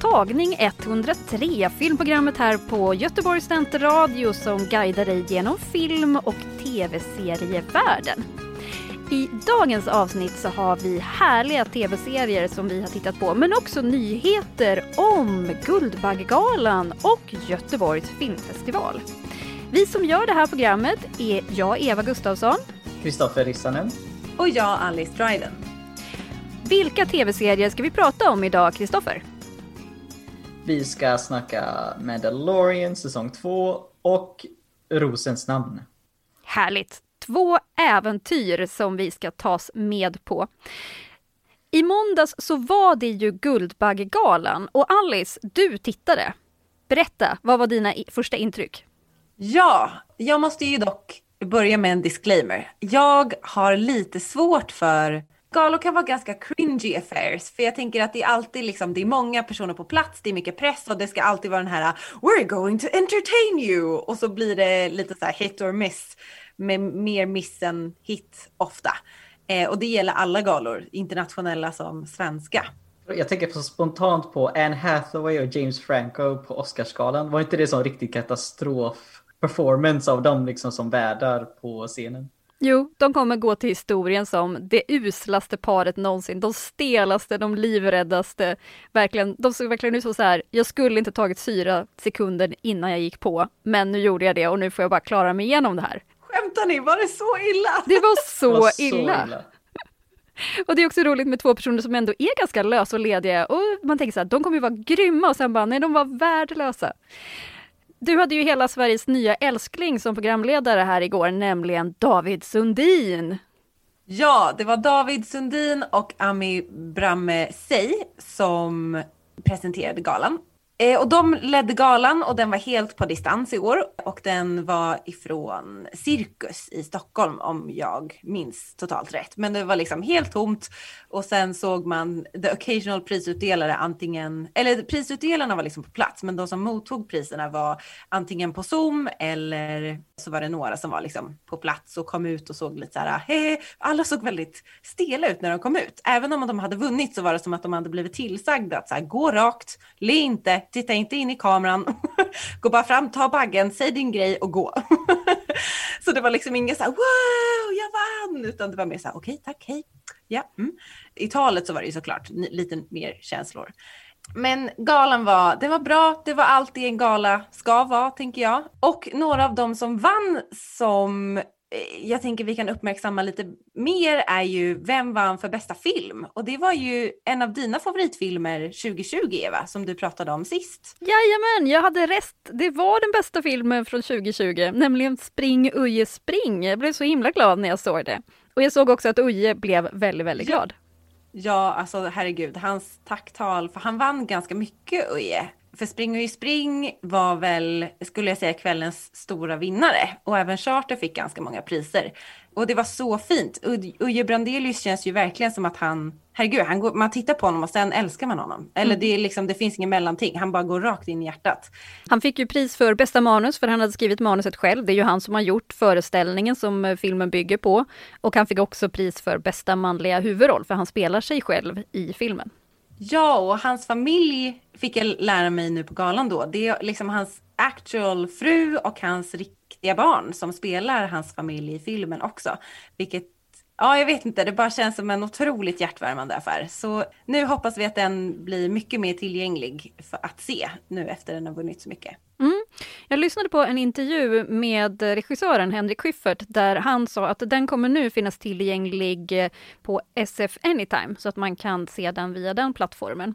Tagning 103, filmprogrammet här på Göteborgs studentradio som guidar dig genom film och tv-serievärlden. I dagens avsnitt så har vi härliga tv-serier som vi har tittat på men också nyheter om Guldbaggegalan och Göteborgs filmfestival. Vi som gör det här programmet är jag, Eva Gustavsson. Kristoffer Rissanen. Och jag, Alice Dryden. Vilka tv-serier ska vi prata om idag, Kristoffer? Vi ska snacka Mandalorian säsong 2 och Rosens namn. Härligt! Två äventyr som vi ska tas med på. I måndags så var det ju Guldbaggegalan och Alice, du tittade. Berätta, vad var dina första intryck? Ja, jag måste ju dock börja med en disclaimer. Jag har lite svårt för Galor kan vara ganska cringy affairs för jag tänker att det är alltid liksom, det är många personer på plats, det är mycket press och det ska alltid vara den här “We're going to entertain you” och så blir det lite så här hit or miss med mer miss än hit ofta. Eh, och det gäller alla galor, internationella som svenska. Jag tänker på spontant på Anne Hathaway och James Franco på Oscarsgalan. Var inte det som riktig katastrof performance av dem liksom som värdar på scenen? Jo, de kommer gå till historien som det uslaste paret någonsin, de stelaste, de livräddaste. Verkligen, de såg verkligen ut så här, jag skulle inte tagit syra sekunder innan jag gick på, men nu gjorde jag det och nu får jag bara klara mig igenom det här. Skämtar ni, var det så illa? Det var så, Det var så illa. illa. Och det är också roligt med två personer som ändå är ganska lösa och lediga och man tänker så här, de kommer ju vara grymma och sen bara, nej de var värdelösa. Du hade ju hela Sveriges nya älskling som programledare här igår, nämligen David Sundin. Ja, det var David Sundin och Ami Bramme Sey som presenterade galan. Eh, och de ledde galan och den var helt på distans i år och den var ifrån Cirkus i Stockholm om jag minns totalt rätt. Men det var liksom helt tomt och sen såg man the occasional prisutdelare antingen, eller prisutdelarna var liksom på plats men de som mottog priserna var antingen på Zoom eller så var det några som var liksom på plats och kom ut och såg lite så här, ah, hehe, alla såg väldigt stela ut när de kom ut. Även om de hade vunnit så var det som att de hade blivit tillsagda att så här, gå rakt, le inte, titta inte in i kameran, gå bara fram, ta baggen, säg din grej och gå. så det var liksom inget så här, wow, jag vann, utan det var mer så här, okej, tack, hej, ja. Mm. I talet så var det ju såklart lite mer känslor. Men galan var, det var bra, det var allt det en gala ska vara tänker jag. Och några av dem som vann som jag tänker vi kan uppmärksamma lite mer är ju Vem vann för bästa film? Och det var ju en av dina favoritfilmer 2020 Eva, som du pratade om sist. Jajamän, jag hade rest. Det var den bästa filmen från 2020, nämligen Spring Uje Spring. Jag blev så himla glad när jag såg det. Och jag såg också att Uje blev väldigt, väldigt Ja. glad. Ja, alltså herregud, hans tacktal, för han vann ganska mycket Uje. För Spring och spring var väl, skulle jag säga, kvällens stora vinnare. Och även Charter fick ganska många priser. Och det var så fint. Uj- Uje Brandelius känns ju verkligen som att han, herregud, han går, man tittar på honom och sen älskar man honom. Eller det, är liksom, det finns ingen mellanting, han bara går rakt in i hjärtat. Han fick ju pris för bästa manus för han hade skrivit manuset själv. Det är ju han som har gjort föreställningen som eh, filmen bygger på. Och han fick också pris för bästa manliga huvudroll för han spelar sig själv i filmen. Ja, och hans familj fick jag lära mig nu på galan då. Det är liksom hans actual fru och hans riktiga barn som spelar hans familj i filmen också. Vilket, ja jag vet inte, det bara känns som en otroligt hjärtvärmande affär. Så nu hoppas vi att den blir mycket mer tillgänglig för att se nu efter den har vunnit så mycket. Mm. Jag lyssnade på en intervju med regissören Henrik Schyffert där han sa att den kommer nu finnas tillgänglig eh, på SF Anytime så att man kan se den via den plattformen.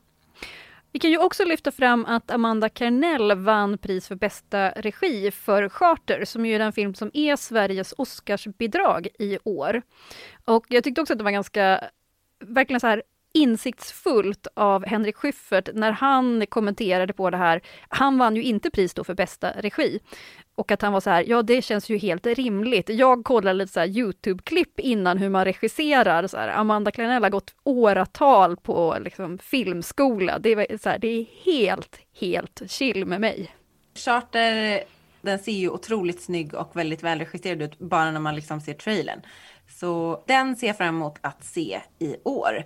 Vi kan ju också lyfta fram att Amanda Kernell vann pris för bästa regi för Charter, som ju är den film som är Sveriges Oscarsbidrag i år. Och jag tyckte också att det var ganska, verkligen så här insiktsfullt av Henrik Schyffert när han kommenterade på det här. Han vann ju inte pris då för bästa regi. Och att han var så här, ja det känns ju helt rimligt. Jag kollade lite så här Youtube-klipp innan hur man regisserar. Så här, Amanda Klenell har gått åratal på liksom, filmskola. Det är, så här, det är helt, helt chill med mig. Charter, den ser ju otroligt snygg och väldigt välregisserad ut bara när man liksom ser trailern. Så den ser jag fram emot att se i år.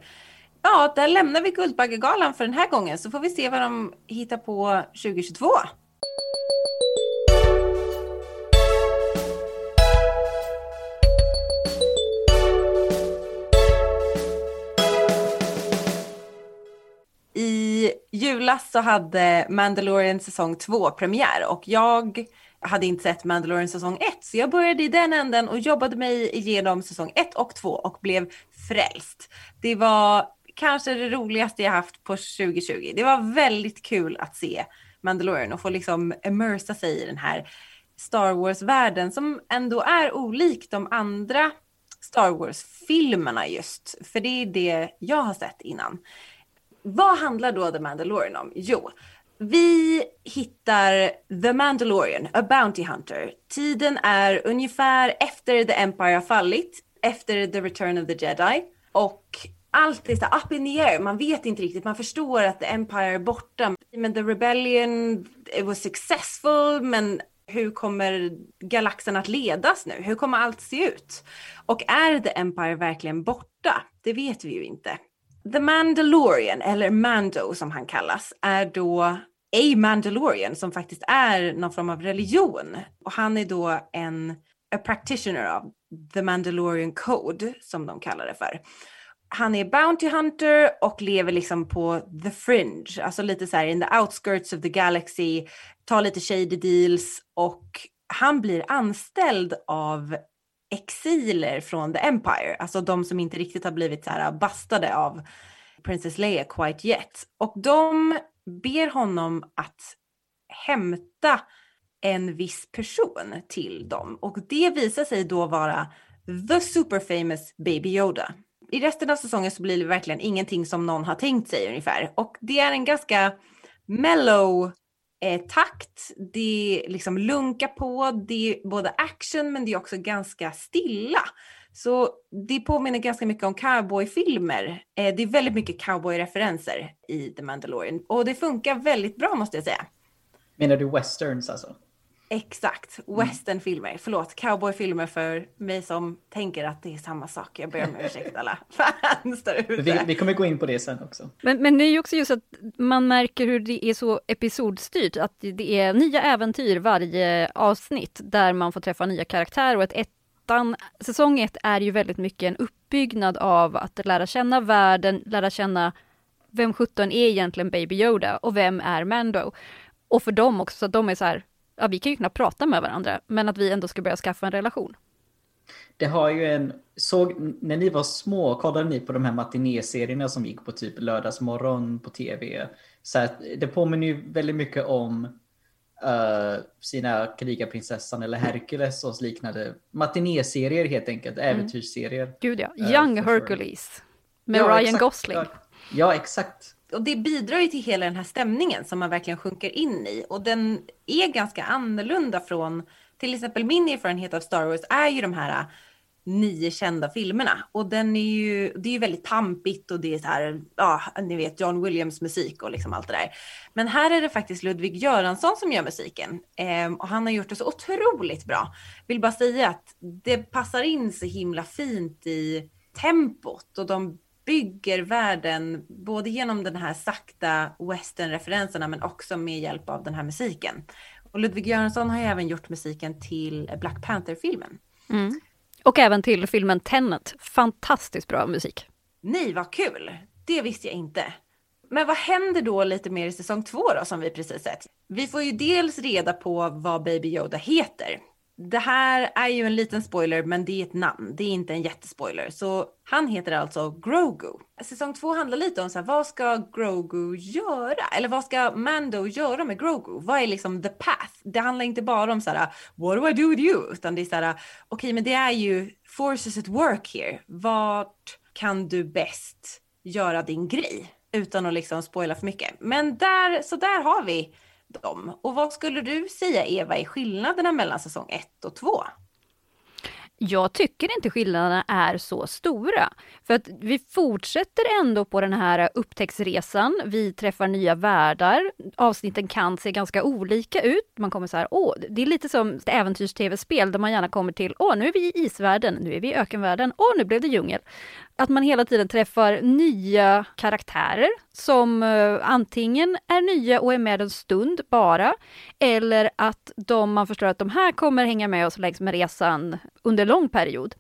Ja, där lämnar vi Guldbaggegalan för den här gången så får vi se vad de hittar på 2022. I julas så hade Mandalorian säsong 2 premiär och jag hade inte sett Mandalorian säsong 1 så jag började i den änden och jobbade mig igenom säsong 1 och 2 och blev frälst. Det var kanske det roligaste jag haft på 2020. Det var väldigt kul att se Mandalorian och få liksom immersa sig i den här Star Wars-världen som ändå är olik de andra Star Wars-filmerna just. För det är det jag har sett innan. Vad handlar då The Mandalorian om? Jo, vi hittar The Mandalorian, a Bounty Hunter. Tiden är ungefär efter The Empire har fallit, efter The Return of the Jedi. Och allt är så up in the air. Man vet inte riktigt. Man förstår att The Empire är borta. Men The Rebellion, it was successful. Men hur kommer galaxen att ledas nu? Hur kommer allt se ut? Och är The Empire verkligen borta? Det vet vi ju inte. The Mandalorian, eller Mando som han kallas, är då a Mandalorian som faktiskt är någon form av religion. Och han är då en a practitioner av the Mandalorian Code som de kallar det för. Han är Bounty Hunter och lever liksom på the fringe, alltså lite så här in the outskirts of the galaxy, tar lite shady deals och han blir anställd av exiler från the Empire, alltså de som inte riktigt har blivit så här bastade av Princess Leia quite yet. Och de ber honom att hämta en viss person till dem och det visar sig då vara the super famous Baby Yoda. I resten av säsongen så blir det verkligen ingenting som någon har tänkt sig ungefär och det är en ganska mellow eh, takt, det liksom lunkar på, det är både action men det är också ganska stilla. Så det påminner ganska mycket om cowboyfilmer. Eh, det är väldigt mycket cowboyreferenser i The Mandalorian och det funkar väldigt bra måste jag säga. Menar du westerns alltså? Exakt, westernfilmer. Mm. Förlåt, cowboyfilmer för mig som tänker att det är samma sak. Jag ber om ursäkt alla fans där ute. Vi, vi, kommer gå in på det sen också. Men, men det är ju också just att man märker hur det är så episodstyrt, att det är nya äventyr varje avsnitt där man får träffa nya karaktärer och ett, ettan, säsong ett är ju väldigt mycket en uppbyggnad av att lära känna världen, lära känna vem sjutton är egentligen Baby Yoda och vem är Mando? Och för dem också, så att de är så här, ja vi kan ju knappt prata med varandra, men att vi ändå ska börja skaffa en relation. Det har ju en, såg, när ni var små, kollade ni på de här matinéserierna som gick på typ lördagsmorgon på tv? Så att det påminner ju väldigt mycket om uh, sina krigarprinsessan eller Hercules och liknande matinéserier helt enkelt, mm. äventyrsserier. Gud ja, uh, Young Hercules med ja, Ryan exakt. Gosling. Ja, ja, exakt och det bidrar ju till hela den här stämningen som man verkligen sjunker in i. Och den är ganska annorlunda från, till exempel min erfarenhet av Star Wars är ju de här äh, nio kända filmerna. Och den är ju, det är ju väldigt pampigt och det är så här, ja, ni vet John Williams musik och liksom allt det där. Men här är det faktiskt Ludvig Göransson som gör musiken. Eh, och han har gjort det så otroligt bra. Vill bara säga att det passar in så himla fint i tempot och de bygger världen både genom den här sakta western-referenserna men också med hjälp av den här musiken. Och Ludvig Göransson har ju även gjort musiken till Black Panther-filmen. Mm. Och även till filmen Tenet. Fantastiskt bra musik. Nej, vad kul! Det visste jag inte. Men vad händer då lite mer i säsong två då som vi precis sett? Vi får ju dels reda på vad Baby Yoda heter det här är ju en liten spoiler, men det är ett namn. Det är inte en jättespoiler. Så han heter alltså Grogu. Säsong två handlar lite om så här, vad ska Grogu göra? Eller vad ska Mando göra med Grogu? Vad är liksom the path? Det handlar inte bara om så här, what do I do with you? Utan det är så här, okej, okay, men det är ju forces at work here. Vart kan du bäst göra din grej utan att liksom spoila för mycket. Men där, så där har vi dem. Och vad skulle du säga Eva är skillnaderna mellan säsong 1 och 2? Jag tycker inte skillnaderna är så stora. För att vi fortsätter ändå på den här upptäcktsresan. Vi träffar nya världar. Avsnitten kan se ganska olika ut. Man kommer så här, åh, det är lite som ett äventyrs-tv-spel där man gärna kommer till, åh, nu är vi i isvärlden, nu är vi i ökenvärlden, åh, nu blev det djungel att man hela tiden träffar nya karaktärer som uh, antingen är nya och är med en stund bara, eller att de, man förstår att de här kommer hänga med oss längs med resan under lång period.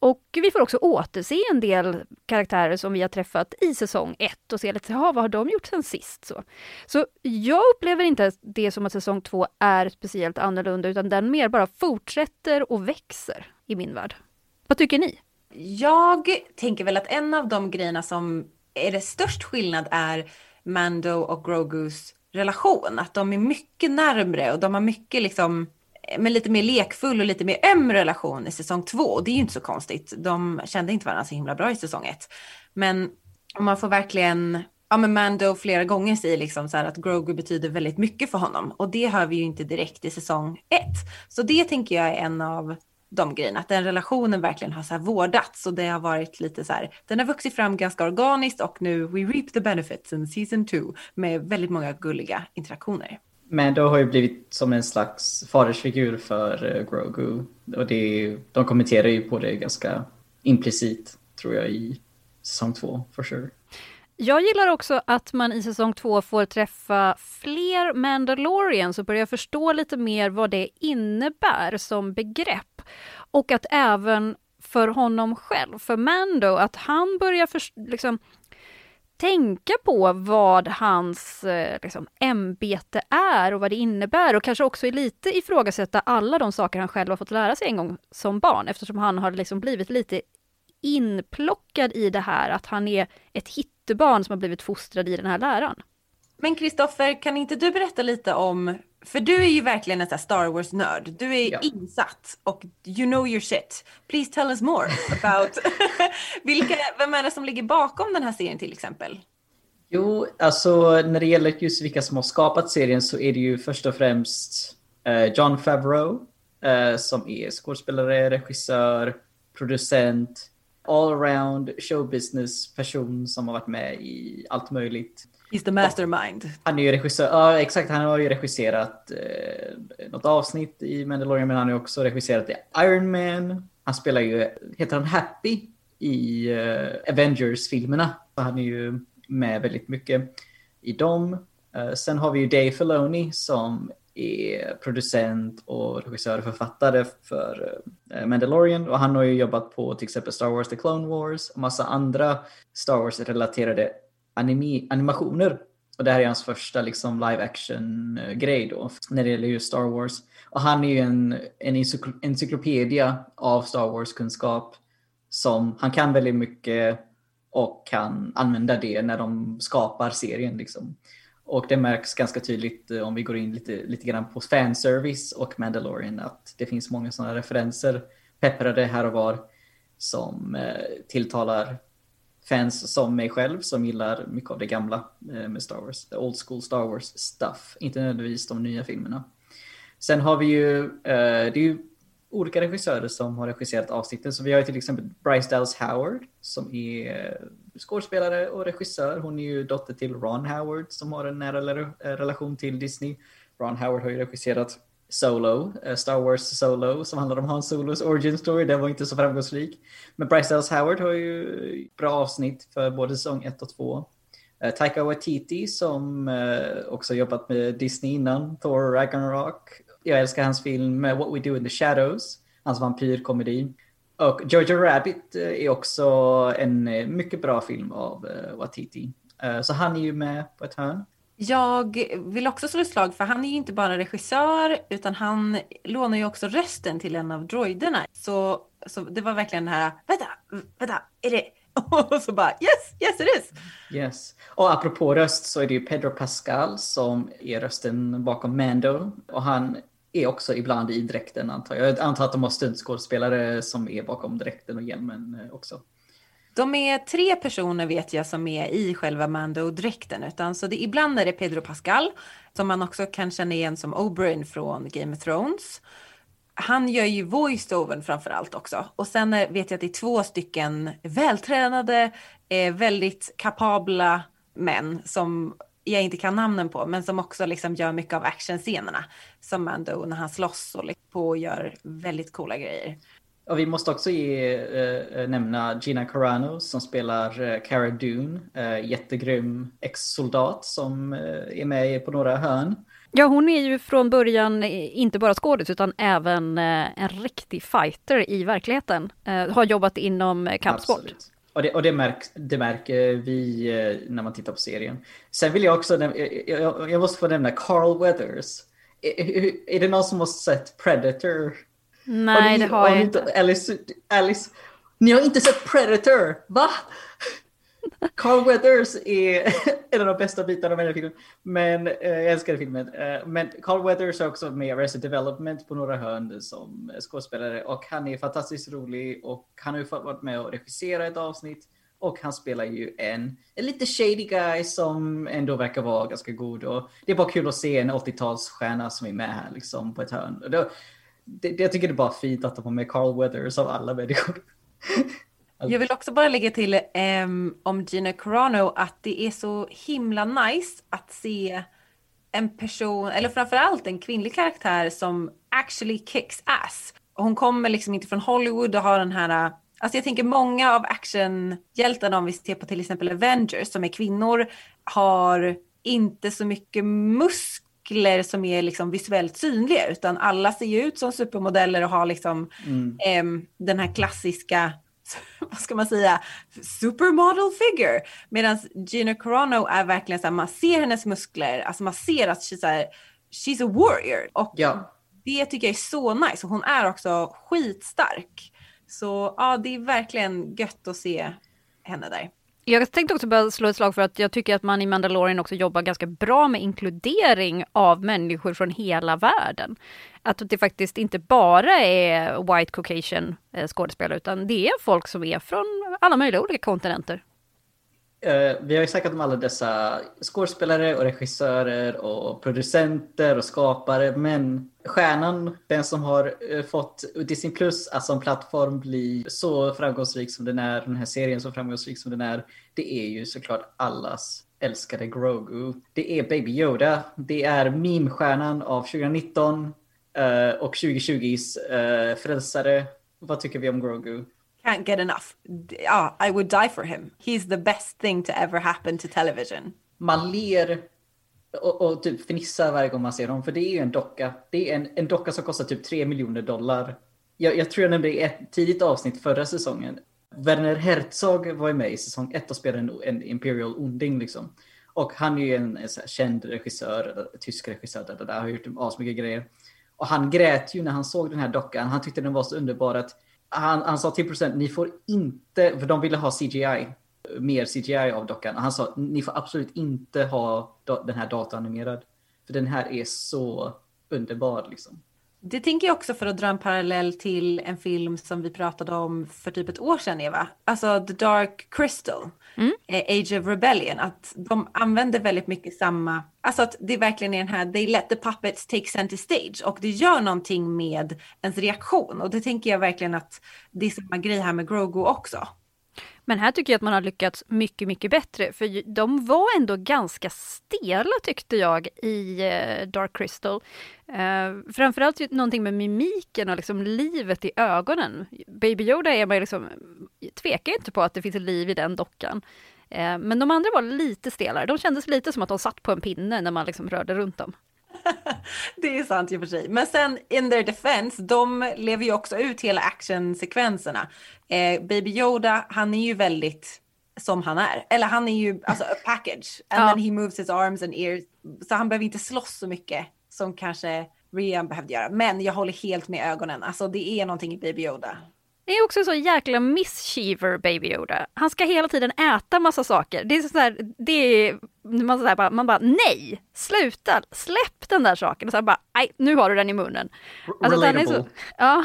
Och vi får också återse en del karaktärer som vi har träffat i säsong 1 och se lite, jaha, vad har de gjort sen sist? Så, så jag upplever inte det som att säsong 2 är speciellt annorlunda, utan den mer bara fortsätter och växer i min värld. Vad tycker ni? Jag tänker väl att en av de grejerna som är det störst skillnad är Mando och Grogus relation. Att de är mycket närmre och de har mycket liksom men lite mer lekfull och lite mer öm relation i säsong två. Och det är ju inte så konstigt. De kände inte varandra så himla bra i säsong ett. Men man får verkligen, ja men Mando flera gånger säger liksom så här att Grogu betyder väldigt mycket för honom. Och det hör vi ju inte direkt i säsong ett. Så det tänker jag är en av de grejerna. Att den relationen verkligen har så här vårdats och det har varit lite så här, den har vuxit fram ganska organiskt och nu we reap the benefits in season two med väldigt många gulliga interaktioner. Mando har ju blivit som en slags fadersfigur för eh, Grogu och det, de kommenterar ju på det ganska implicit tror jag i säsong två, for sure. Jag gillar också att man i säsong två får träffa fler Mandalorians och börjar förstå lite mer vad det innebär som begrepp. Och att även för honom själv, för Mando, att han börjar för, liksom, tänka på vad hans eh, liksom, ämbete är och vad det innebär och kanske också lite ifrågasätta alla de saker han själv har fått lära sig en gång som barn eftersom han har liksom blivit lite inplockad i det här att han är ett hittebarn som har blivit fostrad i den här läran. Men Kristoffer, kan inte du berätta lite om, för du är ju verkligen en Star Wars-nörd. Du är ja. insatt och you know your shit. Please tell us more about vilka, vem är det som ligger bakom den här serien till exempel? Jo, alltså när det gäller just vilka som har skapat serien så är det ju först och främst uh, John Favreau uh, som är skådespelare, regissör, producent, allround showbusiness person som har varit med i allt möjligt. He's the mastermind. Han är ju regissör, ja exakt, han har ju regisserat eh, något avsnitt i Mandalorian men han har ju också regisserat i Iron Man. Han spelar ju, heter han Happy i eh, Avengers-filmerna. Han är ju med väldigt mycket i dem. Eh, sen har vi ju Dave Filoni som är producent och regissör och författare för eh, Mandalorian och han har ju jobbat på till exempel Star Wars The Clone Wars och massa andra Star Wars-relaterade anime, animationer. Och det här är hans första liksom, live action-grej eh, då när det gäller just Star Wars. Och han är ju en, en encyklopedia av Star Wars-kunskap som han kan väldigt mycket och kan använda det när de skapar serien. Liksom. Och det märks ganska tydligt eh, om vi går in lite, lite grann på fanservice och Mandalorian att det finns många sådana referenser pepprade här och var som eh, tilltalar fans som mig själv som gillar mycket av det gamla eh, med Star Wars. The old school Star Wars stuff, inte nödvändigtvis de nya filmerna. Sen har vi ju, eh, det är ju olika regissörer som har regisserat avsnitten. Så vi har ju till exempel Bryce Dallas Howard som är skådespelare och regissör. Hon är ju dotter till Ron Howard som har en nära relation till Disney. Ron Howard har ju regisserat Solo, eh, Star Wars Solo, som handlar om Han Solos origin story. Den var inte så framgångsrik. Men Bryce Dallas Howard har ju bra avsnitt för både säsong 1 och 2. Eh, Taika Waititi som eh, också jobbat med Disney innan, Thor Ragnarok. Jag älskar hans film What We Do In The Shadows, hans vampyrkomedi. Och Jojo Rabbit är också en mycket bra film av Waititi. Watiti. Så han är ju med på ett hörn. Jag vill också slå ett slag för han är ju inte bara regissör utan han lånar ju också rösten till en av droiderna. Så, så det var verkligen den här, vänta, vänta, är det, och så bara yes, yes it is. Yes. Och apropå röst så är det ju Pedro Pascal som är rösten bakom Mando. Och han är också ibland i dräkten antar jag. Jag antar att de har stuntskådespelare som är bakom dräkten och hjälmen eh, också. De är tre personer vet jag som är i själva Mando-dräkten. Utan så det, ibland är det Pedro Pascal, som man också kan känna igen som Oberyn från Game of Thrones. Han gör ju voice-overn framför allt också. Och sen är, vet jag att det är två stycken vältränade, eh, väldigt kapabla män som jag inte kan namnen på, men som också liksom gör mycket av actionscenerna. Som Mando när han slåss och liksom på och gör väldigt coola grejer. Och vi måste också ge, äh, nämna Gina Carano som spelar äh, Cara Dune. Äh, jättegrym ex-soldat som är med på några hörn. Ja, hon är ju från början inte bara skådis utan även en riktig fighter i verkligheten. Har jobbat inom kampsport. Absolut. Och, det, och det, märk, det märker vi när man tittar på serien. Sen vill jag också, jag, jag måste få nämna Carl Weathers. Är, är det någon som har sett Predator? Nej, har ni, det har jag inte. Alice, Alice, ni har inte sett Predator? Va? Carl Weathers är en av de bästa bitarna med den filmen. Men eh, jag älskar filmen. Eh, men Carl Weathers är också med i Arrested Development på några hörn som skådespelare. Och han är fantastiskt rolig och han har ju fått varit med och regissera ett avsnitt. Och han spelar ju en, en lite shady guy som ändå verkar vara ganska god. Och det är bara kul att se en 80-talsstjärna som är med här liksom på ett hörn. Och då, det, jag tycker det är bara fint att de har med Carl Weathers av alla människor. Jag vill också bara lägga till um, om Gina Carano att det är så himla nice att se en person, eller framförallt en kvinnlig karaktär som actually kicks ass. Hon kommer liksom inte från Hollywood och har den här Alltså jag tänker många av actionhjältarna om vi ser på till exempel Avengers som är kvinnor har inte så mycket muskler som är liksom visuellt synliga utan alla ser ju ut som supermodeller och har liksom mm. eh, den här klassiska vad ska man säga, supermodel figure. Medan Gina Carano är verkligen så här, man ser hennes muskler, alltså man ser att she's a, she's a warrior. Och ja. det tycker jag är så nice. Och hon är också skitstark. Så ja, det är verkligen gött att se henne där. Jag tänkte också bara slå ett slag för att jag tycker att man i Mandalorian också jobbar ganska bra med inkludering av människor från hela världen. Att det faktiskt inte bara är white caucasian eh, skådespelare utan det är folk som är från alla möjliga olika kontinenter. Eh, vi har ju snackat om alla dessa skådespelare och regissörer och producenter och skapare. Men stjärnan, den som har eh, fått Disney Plus, att som plattform, bli så framgångsrik som den är, den här serien så framgångsrik som den är. Det är ju såklart allas älskade Grogu. Det är Baby Yoda. Det är meme-stjärnan av 2019 eh, och 2020s frälsare. Vad tycker vi om Grogu? Can't get enough. Ja, ah, I would die for him. He's the best thing to ever happen to television. Man ler och, och typ fnissar varje gång man ser honom, för det är ju en docka. Det är en, en docka som kostar typ 3 miljoner dollar. Jag, jag tror jag nämnde i ett tidigt avsnitt förra säsongen. Werner Herzog var ju med i säsong ett och spelade en, en Imperial onding liksom. Och han är ju en, en känd regissör, tysk regissör, där, där, har gjort asmycket grejer. Och han grät ju när han såg den här dockan. Han tyckte den var så underbar att han, han sa till procent, ni får inte, för de ville ha CGI, mer CGI av dockan. Han sa, ni får absolut inte ha den här dataanimerad. För den här är så underbar liksom. Det tänker jag också för att dra en parallell till en film som vi pratade om för typ ett år sedan Eva. Alltså The Dark Crystal, mm. Eh, Age of Rebellion. Att de använder väldigt mycket samma, alltså att det verkligen är den här, they let the puppets take center stage. Och det gör någonting med ens reaktion. Och det tänker jag verkligen att det är samma grej här med Grogu också. Men här tycker jag att man har lyckats mycket, mycket bättre. För de var ändå ganska stela tyckte jag i eh, Dark Crystal. Uh, framförallt någonting med mimiken och liksom livet i ögonen. Baby Yoda är man liksom, tvekar inte på att det finns liv i den dockan. Uh, men de andra var lite stelare. De kändes lite som att de satt på en pinne när man liksom rörde runt dem. det är sant i och för sig. Men sen in their defense, de lever ju också ut hela actionsekvenserna. Eh, Baby Yoda, han är ju väldigt som han är. Eller han är ju alltså a package. And ja. then he moves his arms and ears. Så han behöver inte slåss så mycket som kanske Rian behövde göra. Men jag håller helt med ögonen. Alltså det är någonting i Baby Yoda. Det är också så jäkla mischiver Baby Yoda. Han ska hela tiden äta massa saker. Det är så här, det är, man, så här bara, man bara nej, sluta, släpp den där saken. Och så här bara, nej, nu har du den i munnen. Alltså, Relatable. Så, ja.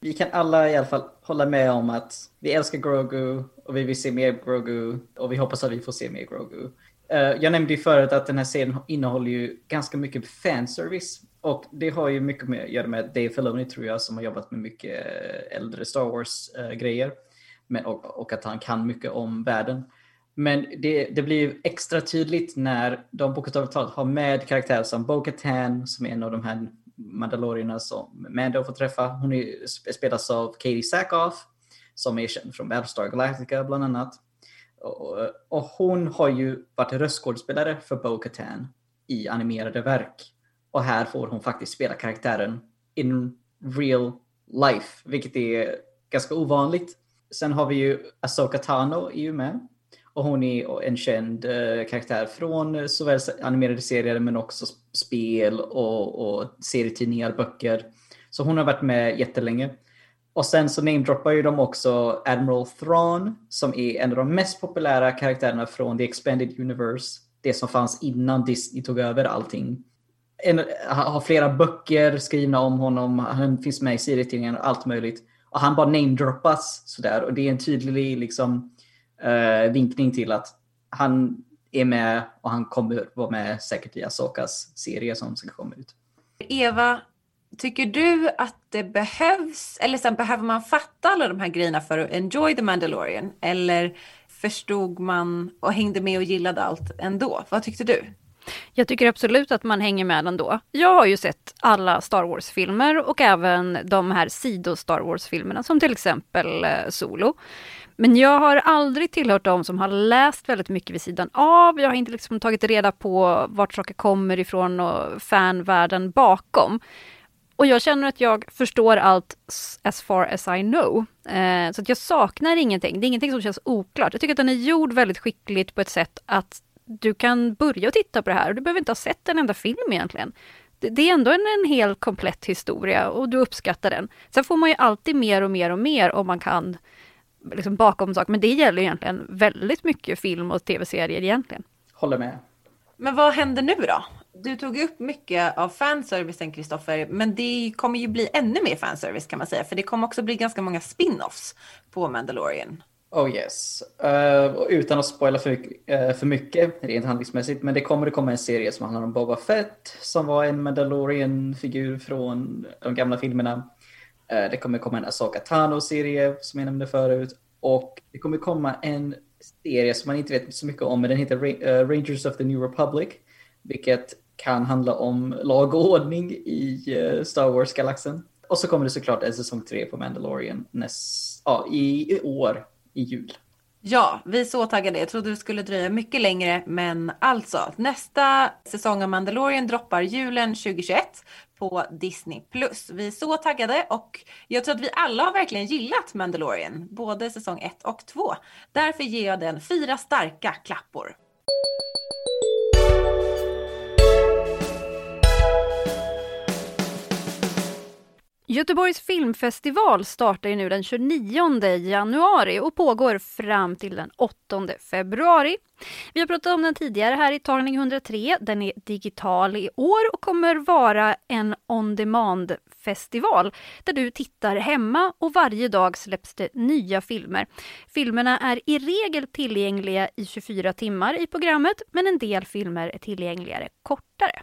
vi kan alla i alla fall hålla med om att vi älskar Grogu och vi vill se mer Grogu och vi hoppas att vi får se mer Grogu. Uh, jag nämnde ju förut att den här serien innehåller ju ganska mycket fanservice och det har ju mycket med att göra med Dave Filoni tror jag som har jobbat med mycket eh, äldre Star Wars-grejer. Eh, och, och, att han kan mycket om världen. Men det, det blir extra tydligt när de bokstavligt talat har med karaktärer som Bo-Katan som är en av de här mandalorierna som Mando får träffa. Hon är, spelas av Katie Sackhoff som är känd från Battlestar Galactica bland annat. Och, och hon har ju varit röstskådespelare för Bo-Katan i animerade verk. Och här får hon faktiskt spela karaktären in real life, vilket är ganska ovanligt. Sen har vi ju Asoka Tano är ju med. Och hon är en känd eh, karaktär från eh, såväl animerade serier men också spel och, och serietidningar, böcker. Så hon har varit med jättelänge. Och sen så namedroppar ju de också Admiral Thrawn som är en av de mest populära karaktärerna från The Expanded Universe. Det som fanns innan Disney tog över allting. En, har flera böcker skrivna om honom, han finns med i serietidningar och allt möjligt. Och han bara namedroppas sådär och det är en tydlig liksom uh, vinkning till att han är med och han kommer vara med säkert i Asokas serie som ska komma ut. Eva, tycker du att det behövs, eller sen behöver man fatta alla de här grejerna för att enjoy the Mandalorian? Eller förstod man och hängde med och gillade allt ändå? Vad tyckte du? Jag tycker absolut att man hänger med ändå. Jag har ju sett alla Star Wars-filmer och även de här sido-Star Wars-filmerna som till exempel eh, Solo. Men jag har aldrig tillhört de som har läst väldigt mycket vid sidan av. Jag har inte liksom tagit reda på vart saker kommer ifrån och fanvärlden bakom. Och jag känner att jag förstår allt as far as I know. Eh, så att jag saknar ingenting. Det är ingenting som känns oklart. Jag tycker att den är gjord väldigt skickligt på ett sätt att du kan börja titta på det här och du behöver inte ha sett en enda film egentligen. Det, det är ändå en, en hel komplett historia och du uppskattar den. Sen får man ju alltid mer och mer och mer om man kan liksom bakom sak. Men det gäller egentligen väldigt mycket film och tv-serier egentligen. Håller med. Men vad händer nu då? Du tog upp mycket av fanservicen Kristoffer, men det kommer ju bli ännu mer fanservice kan man säga, för det kommer också bli ganska många spin-offs på Mandalorian. Oh yes. Uh, utan att spoila för, uh, för mycket rent handlingsmässigt, men det kommer att komma en serie som handlar om Boba Fett som var en Mandalorian-figur från de gamla filmerna. Uh, det kommer komma en Asoka Tano-serie som jag nämnde förut. Och det kommer komma en serie som man inte vet så mycket om, men den heter eh, Rangers of the New Republic. Vilket kan handla om lag och ordning i Star Wars-galaxen. Och så kommer det såklart en säsong tre på Mandalorian näst, ja, i, i år, i jul. Ja, vi är så taggade. Jag trodde det skulle dröja mycket längre, men alltså nästa säsong av Mandalorian droppar julen 2021 på Disney+. Vi är så taggade och jag tror att vi alla har verkligen gillat Mandalorian, både säsong 1 och 2. Därför ger jag den fyra starka klappor. Göteborgs filmfestival startar ju nu den 29 januari och pågår fram till den 8 februari. Vi har pratat om den tidigare här i tagning 103. Den är digital i år och kommer vara en on-demand-festival där du tittar hemma och varje dag släpps det nya filmer. Filmerna är i regel tillgängliga i 24 timmar i programmet men en del filmer är tillgängligare kortare.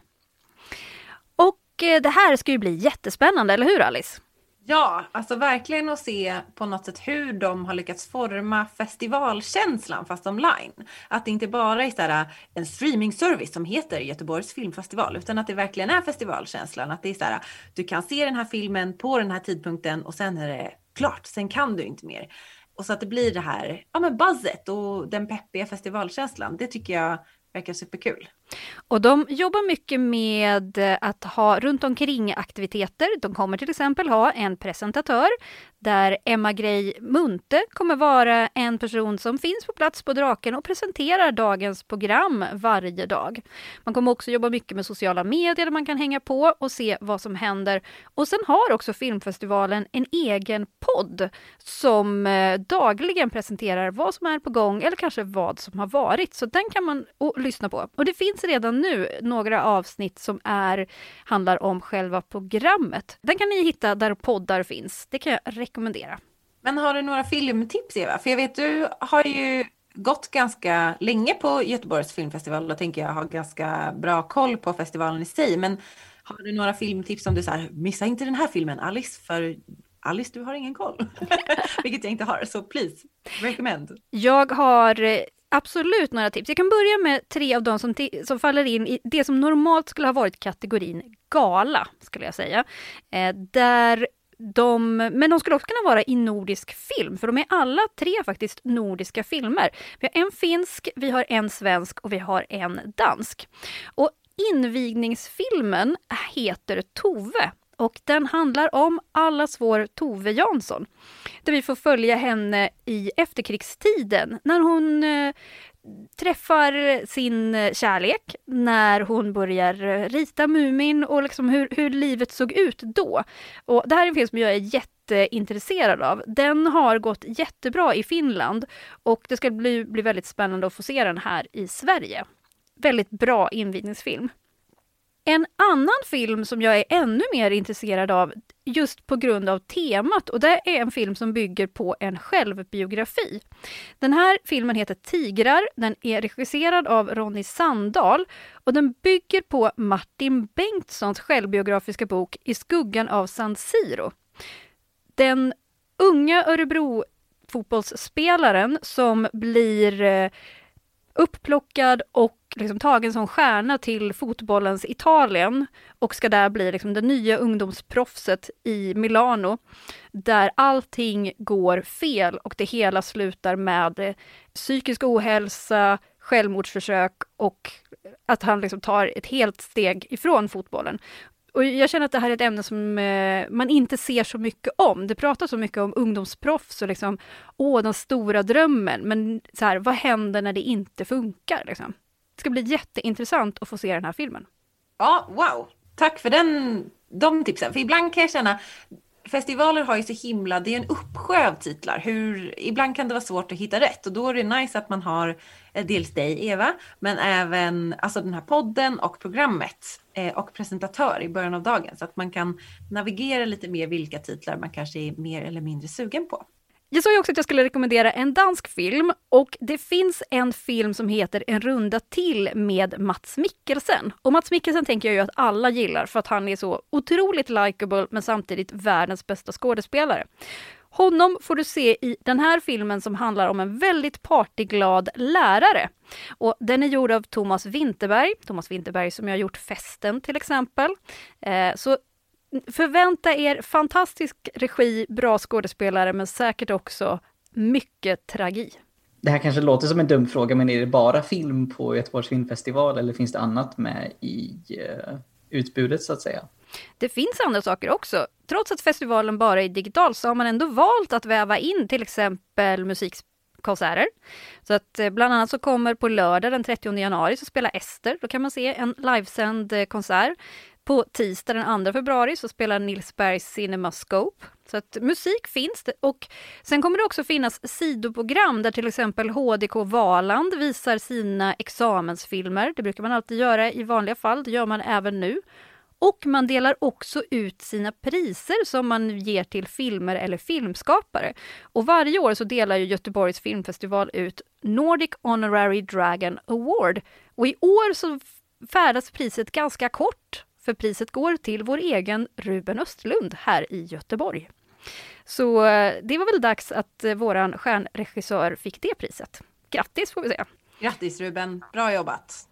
Eh, det här ska ju bli jättespännande, eller hur Alice? Ja, alltså verkligen att se på något sätt hur de har lyckats forma festivalkänslan fast online. Att det inte bara är så eh, en streamingservice som heter Göteborgs filmfestival utan att det verkligen är festivalkänslan. Att det är så här, du kan se den här filmen på den här tidpunkten och sen är det klart, sen kan du inte mer. Och så att det blir det här, ja men buzzet och den peppiga festivalkänslan. Det tycker jag verkar superkul. Och de jobbar mycket med att ha runt omkring aktiviteter. De kommer till exempel ha en presentatör där Emma Grey Munte kommer vara en person som finns på plats på Draken och presenterar dagens program varje dag. Man kommer också jobba mycket med sociala medier där man kan hänga på och se vad som händer. Och sen har också filmfestivalen en egen podd som eh, dagligen presenterar vad som är på gång eller kanske vad som har varit. Så den kan man lyssna på. Och det finns finns redan nu några avsnitt som är, handlar om själva programmet. Den kan ni hitta där poddar finns. Det kan jag rekommendera. Men har du några filmtips Eva? För jag vet du har ju gått ganska länge på Göteborgs filmfestival och tänker jag har ganska bra koll på festivalen i sig. Men har du några filmtips som du så missa inte den här filmen Alice, för Alice du har ingen koll. Vilket jag inte har, så please, recommend. Jag har eh, absolut några tips. Jag kan börja med tre av de som, som faller in i det som normalt skulle ha varit kategorin gala, skulle jag säga. Eh, där de, men de skulle också kunna vara i nordisk film, för de är alla tre faktiskt nordiska filmer. Vi har en finsk, vi har en svensk och vi har en dansk. Och invigningsfilmen heter Tove och den handlar om allas vår Tove Jansson. Där vi får följa henne i efterkrigstiden när hon eh, träffar sin eh, kärlek, när hon börjar eh, rita Mumin och liksom hur, hur livet såg ut då. Och det här är en film som jag är jätteintresserad av. Den har gått jättebra i Finland och det ska bli, bli väldigt spännande att få se den här i Sverige. Väldigt bra invigningsfilm. En annan film som jag är ännu mer intresserad av just på grund av temat och det är en film som bygger på en självbiografi. Den här filmen heter Tigrar, den är regisserad av Ronny Sandahl och den bygger på Martin Bengtssons självbiografiska bok I skuggan av San Siro. Den unga Örebro fotbollsspelaren som blir eh, Uppplockad upplockad och liksom tagen som stjärna till fotbollens Italien och ska där bli liksom det nya ungdomsproffset i Milano. Där allting går fel och det hela slutar med psykisk ohälsa, självmordsförsök och att han liksom tar ett helt steg ifrån fotbollen. Och jag känner att det här är ett ämne som eh, man inte ser så mycket om. Det pratas så mycket om ungdomsproffs och liksom, åh, den stora drömmen. Men så här, vad händer när det inte funkar? Liksom? Det ska bli jätteintressant att få se den här filmen. Ja, wow. Tack för den, de tipsen. För ibland kan jag känna, festivaler har ju så himla, det är en uppsjö av titlar. Hur, ibland kan det vara svårt att hitta rätt och då är det nice att man har eh, Eh, dels dig Eva, men även alltså den här podden och programmet eh, och presentatör i början av dagen så att man kan navigera lite mer vilka titlar man kanske är mer eller mindre sugen på. Jag sa ju också att jag skulle rekommendera en dansk film och det finns en film som heter En runda till med Mats Mikkelsen. Och Mats Mikkelsen tänker jag ju att alla gillar för att han är så otroligt likable men samtidigt världens bästa skådespelare. Honom får du se i den här filmen som handlar om en väldigt partyglad lärare. Och den är gjord av Thomas Winterberg, Thomas Winterberg som har gjort Festen till exempel. Eh, så förvänta er fantastisk regi, bra skådespelare men säkert också mycket tragi. Det här kanske låter som en dum fråga men är det bara film på Göteborgs filmfestival eller finns det annat med i eh, utbudet så att säga? Det finns andra saker också. Trots att festivalen bara är digital så har man ändå valt att väva in till exempel musikkonserter. Så att eh, bland annat så kommer på lördag den 30 januari så spelar Ester, då kan man se en livesänd eh, konsert. På tisdag den 2 februari så spelar Nils Bergs Cinemascope. Så att musik finns det. Och sen kommer det också finnas sidoprogram där till exempel HDK Valand visar sina examensfilmer. Det brukar man alltid göra i vanliga fall, det gör man även nu. Och man delar också ut sina priser som man ger till filmer eller filmskapare. Och varje år så delar ju Göteborgs filmfestival ut Nordic Honorary Dragon Award. Och i år så färdas priset ganska kort för priset går till vår egen Ruben Östlund här i Göteborg. Så eh, det var väl dags att eh, våran stjärnregissör fick det priset. Grattis får vi säga! Grattis Ruben, bra jobbat!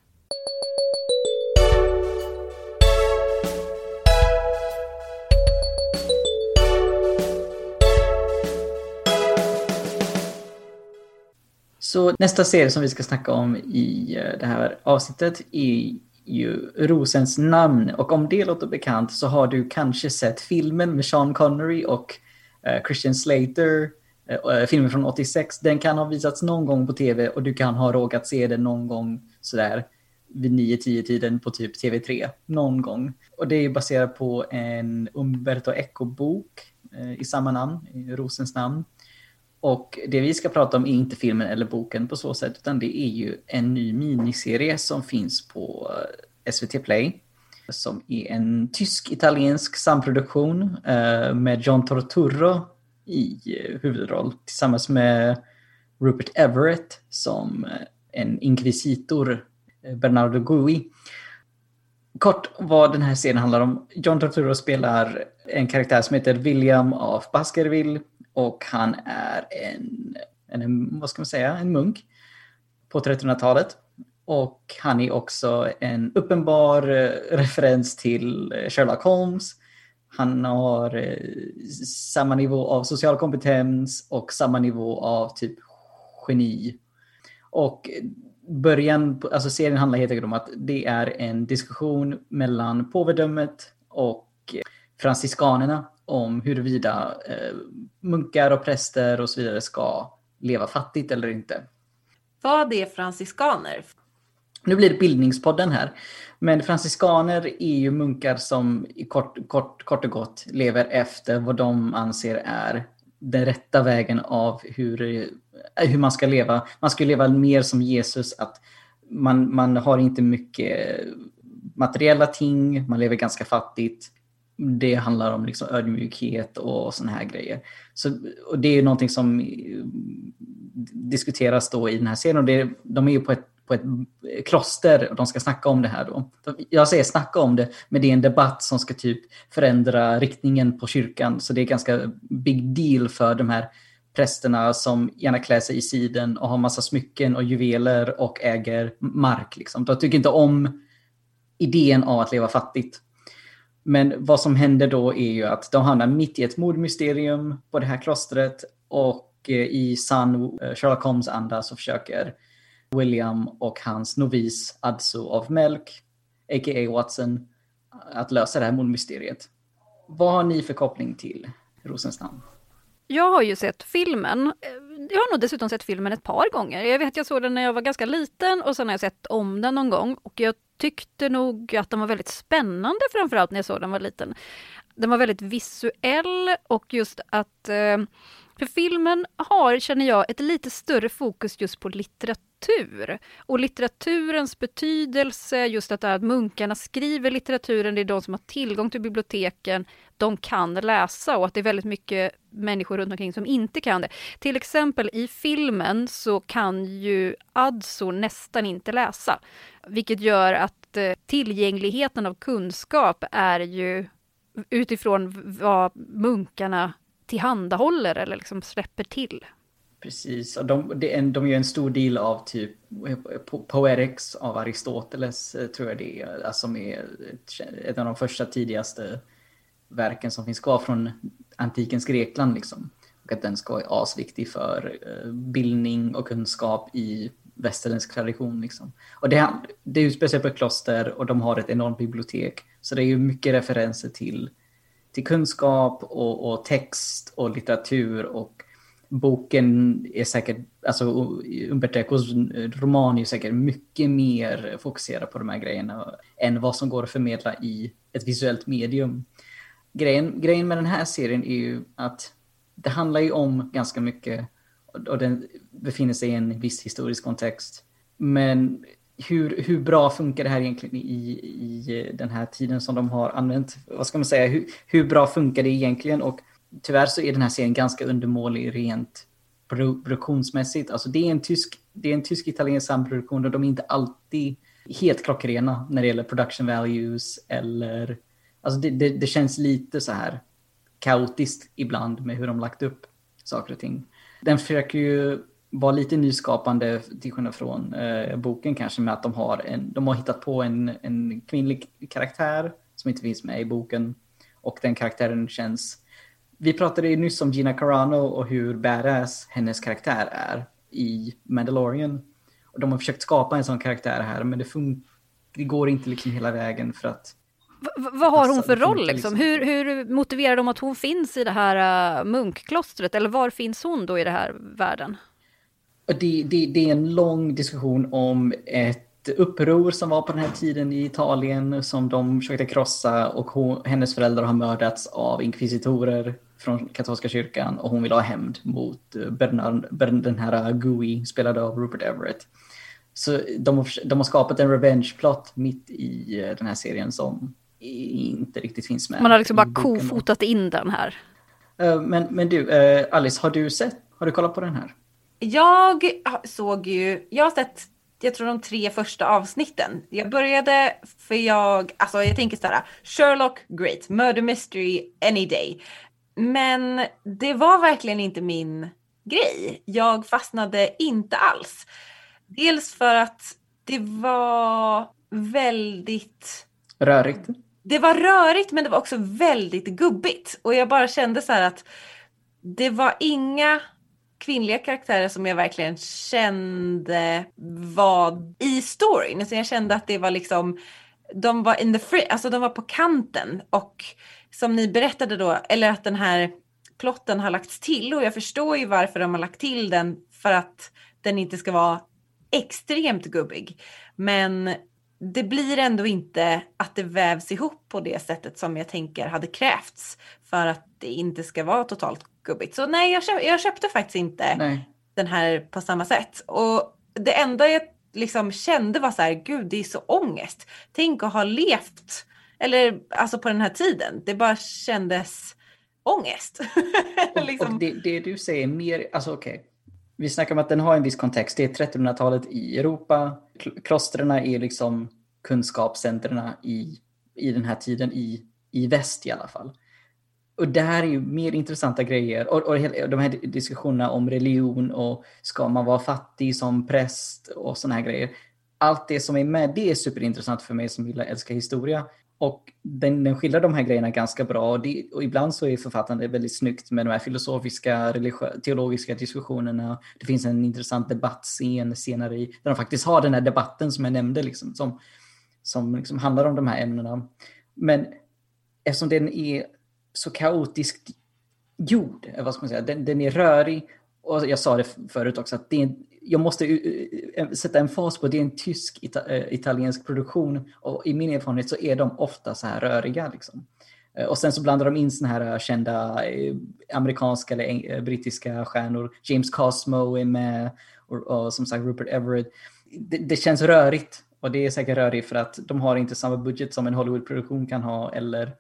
Så nästa serie som vi ska snacka om i eh, det här avsnittet är ju Rosens namn. Och om det låter bekant så har du kanske sett filmen med Sean Connery och uh, Christian Slater, uh, filmen från 86. Den kan ha visats någon gång på tv och du kan ha råkat se den någon gång sådär vid 9-10 tiden på typ TV3. Någon gång. Och det är baserat på en Umberto Eco-bok uh, i samma namn, i Rosens namn. Och det vi ska prata om är inte filmen eller boken på så sätt, utan det är ju en ny miniserie som finns på eh, SVT Play. Som är en tysk-italiensk samproduktion eh, med John Torturro i eh, huvudroll tillsammans med Rupert Everett som en inkvisitor, Bernardo Gui. Kort vad den här serien handlar om. John Torturro spelar en karaktär som heter William af Baskerville och han är en, en, vad ska man säga, en munk på 1300-talet. Och han är också en uppenbar eh, referens till eh, Sherlock Holmes. Han har eh, samma nivå av social kompetens och samma nivå av typ geni. Och början, alltså serien handlar helt enkelt om att det är en diskussion mellan påvedömet och franciskanerna om huruvida eh, munkar och präster och så vidare ska leva fattigt eller inte. Vad är franciskaner? Nu blir det bildningspodden här. Men franciskaner är ju munkar som i kort, kort, kort och gott lever efter vad de anser är den rätta vägen av hur, eh, hur man ska leva. Man ska leva mer som Jesus, att man, man har inte mycket materiella ting, man lever ganska fattigt det handlar om liksom ödmjukhet och sådana här grejer. Så, och det är någonting som eh, diskuteras då i den här serien. Och det, de är ju på ett, på ett kloster och de ska snacka om det här då. Jag säger snacka om det, men det är en debatt som ska typ förändra riktningen på kyrkan. Så det är ganska big deal för de här prästerna som gärna klär sig i siden och har massa smycken och juveler och äger mark. Liksom. De tycker inte om idén av att leva fattigt. Men vad som händer då är ju att de hamnar mitt i ett mordmysterium på det här klostret och eh, i sann eh, Sherlock Holmes-anda så försöker William och hans novis Adso av Melk, a.k.a. Watson, att lösa det här mordmysteriet. Vad har ni för koppling till Rosenstam? Jag har ju sett filmen. Eh, jag har nog dessutom sett filmen ett par gånger. Jag vet jag såg den när jag var ganska liten och sen har jag sett om den någon gång. Och jag tyckte nog att den var väldigt spännande framförallt när jag såg den var liten. Den var väldigt visuell och just att eh, för filmen har, känner jag, ett lite större fokus just på litteratur. Och litteraturens betydelse, just att, att munkarna skriver litteraturen, det är de som har tillgång till biblioteken, de kan läsa och att det är väldigt mycket människor runt omkring som inte kan det. Till exempel i filmen så kan ju Adso nästan inte läsa, vilket gör att eh, tillgängligheten av kunskap är ju utifrån vad munkarna tillhandahåller eller liksom släpper till. Precis, och de, de, de gör en stor del av typ Poetics av Aristoteles, eh, tror jag det är, alltså som är ett av de första tidigaste verken som finns kvar från antikens Grekland. Liksom. Och att den ska vara asviktig för eh, bildning och kunskap i västerländsk tradition. Liksom. Och det, det utspelar sig på ett kloster och de har ett enormt bibliotek. Så det är ju mycket referenser till till kunskap och, och, text och litteratur och boken är säkert, alltså Umberto Ecos roman är säkert mycket mer fokuserad på de här grejerna än vad som går att förmedla i ett visuellt medium. Grejen, grejen med den här serien är ju att det handlar ju om ganska mycket och den befinner sig i en viss historisk kontext. Men hur, hur bra funkar det här egentligen i, i den här tiden som de har använt? Vad ska man säga? Hur, hur bra funkar det egentligen? Och tyvärr så är den här serien ganska undermålig rent produktionsmässigt. Alltså det är en tysk, det är en tysk-italiensk samproduktion och de är inte alltid helt klockrena när det gäller production values eller alltså det, det, det känns lite så här kaotiskt ibland med hur de lagt upp saker och ting. Den försöker ju vara lite nyskapande till skillnad från eh, boken kanske med att de har, en, de har hittat på en, en kvinnlig karaktär som inte finns med i boken. Och den karaktären känns... Vi pratade ju nyss om Gina Carano och hur badass hennes karaktär är i Mandalorian. Och de har försökt skapa en sån karaktär här men det, det går inte liksom hela vägen för att V vad har hon för roll liksom? Hur, hur motiverar de att hon finns i det här uh, munkklostret? Eller var finns hon då i den här världen? Det, det, det, är en lång diskussion om ett ett uppror som var på den här tiden i Italien som de försökte krossa och hon, hennes föräldrar har mördats av inkvisitorer från katolska kyrkan och hon vill ha hämnd mot eh, Bernard, den här Gooey spelad av Rupert Everett. Så de har, de har skapat en revenge-plot mitt i eh, den här serien som inte riktigt finns med. Man har liksom bara kofotat in den här. Eh, men, men du, eh, Alice, har du sett, har du kollat på den här? Jag såg ju, jag har sett, jag tror de tre första avsnitten. Jag började för jag, alltså jag tänker så här, Sherlock, great, murder mystery, any day. Men det var verkligen inte min grej. Jag fastnade inte alls. Dels för att det var väldigt... Rörigt? Det var rörigt men det var också väldigt gubbigt. Och jag bara kände så här att det var inga kvinnliga karaktärer som jag verkligen kände var i storyn. Så jag kände att det var liksom, de var in the free, alltså de var på kanten. Och som ni berättade då, eller att den här plotten har lagts till och jag förstår ju varför de har lagt till den för att den inte ska vara extremt gubbig. Men det blir ändå inte att det vävs ihop på det sättet som jag tänker hade krävts för att det inte ska vara totalt gubbigt. Så nej, jag köpte, jag köpte faktiskt inte nej. den här på samma sätt. Och det enda jag liksom kände var så här, gud det är så ångest. Tänk att ha levt, eller alltså på den här tiden. Det bara kändes ångest. liksom. och, det, det, du säger mer, alltså okej. Okay vi snackar om att den har en viss kontext. Det är 1300-talet i Europa. Klostren är liksom kunskapscentren i, i den här tiden i, i väst i alla fall. Och det här är ju mer intressanta grejer. Och, och de här diskussionerna om religion och ska man vara fattig som präst och sådana här grejer. Allt det som är med, det är superintressant för mig som gillar älskar historia. Och den, den skildrar de här grejerna ganska bra och, det, och ibland så är författandet väldigt snyggt med de här filosofiska, teologiska diskussionerna. Det finns en intressant debattscen senare i, där de faktiskt har den här debatten som jag nämnde, liksom, som, som liksom handlar om de här ämnena. Men eftersom den är så kaotiskt gjord, vad ska man säga, den, den är rörig och jag sa det förut också, att det är jag måste eh, eh, eh, sätta en fas på det är en tysk ita, italiensk produktion och i min erfarenhet så är de ofta så här röriga. Liksom. Och sen så blandar de in såna här kända amerikanska eller brittiska stjärnor. James Cosmo är med och, och som sagt Rupert Everett. Det, det, känns rörigt och det är säkert rörigt för att de har inte samma budget som en Hollywoodproduktion kan ha eller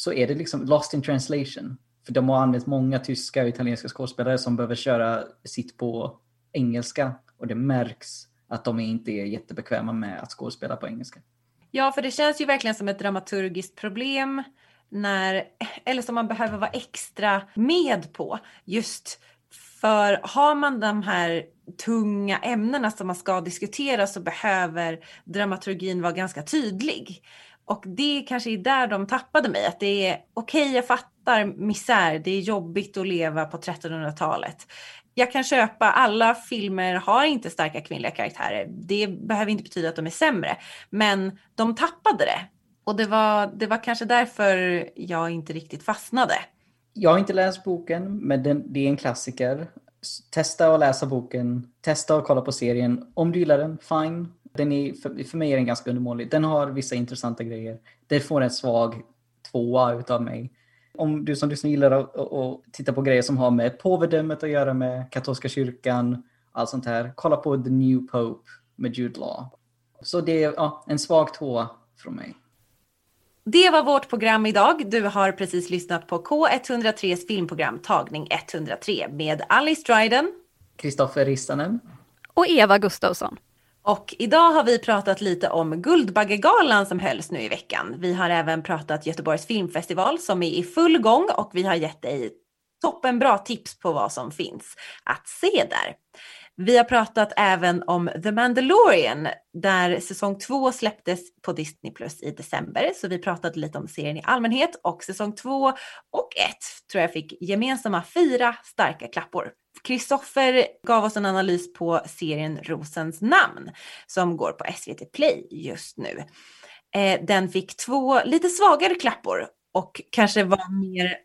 så är det liksom lost in translation. För de har använt många tyska och italienska skådespelare som behöver köra sitt på engelska och det märks att de inte är jättebekväma med att skådespela på engelska. Ja, för det känns ju verkligen som ett dramaturgiskt problem när, eller som man behöver vara extra med på. Just för har man de här tunga ämnena som man ska diskutera så behöver dramaturgin vara ganska tydlig. Och det kanske är där de tappade mig. Att det är okej, okay, jag fattar misär. Det är jobbigt att leva på 1300-talet jag kan köpa, alla filmer har inte starka kvinnliga karaktärer. Det behöver inte betyda att de är sämre. Men de tappade det. Och det var, det var kanske därför jag inte riktigt fastnade. Jag har inte läst boken, men den, det är en klassiker. Testa att läsa boken, testa att kolla på serien. Om du gillar den, fine. Den är, för, för mig är den ganska undermålig. Den har vissa intressanta grejer. Den får en svag tvåa utav mig om du som lyssnar gillar att titta på grejer som har med påvedömet att göra med katolska kyrkan, allt sånt här, kolla på The New Pope med Jude Law. Så det är ja, en svag tvåa från mig. Det var vårt program idag. Du har precis lyssnat på K103s filmprogram Tagning 103 med Alice Dryden, Kristoffer Rissanen och Eva Gustavsson. Och idag har vi pratat lite om Guldbaggegalan som hölls nu i veckan. Vi har även pratat Göteborgs filmfestival som är i full gång och vi har gett dig toppenbra tips på vad som finns att se där. Vi har pratat även om The Mandalorian där säsong två släpptes på Disney Plus i december. Så vi pratade lite om serien i allmänhet och säsong två och ett tror jag fick gemensamma fyra starka klappor. Kristoffer gav oss en analys på serien Rosens namn som går på SVT Play just nu. Eh, den fick två lite svagare klappor och kanske var mer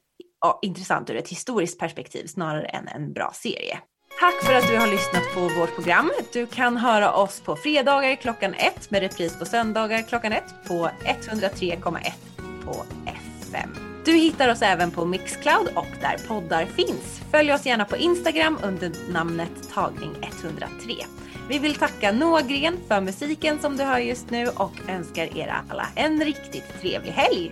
ja, intressant ur ett historiskt perspektiv snarare än en bra serie. Tack för att du har lyssnat på vårt program. Du kan höra oss på fredagar klockan ett med repris på söndagar klockan ett på 103,1 på FM. Du hittar oss även på Mixcloud och där poddar finns. Följ oss gärna på Instagram under namnet tagning103. Vi vill tacka Någren för musiken som du hör just nu och önskar er alla en riktigt trevlig helg.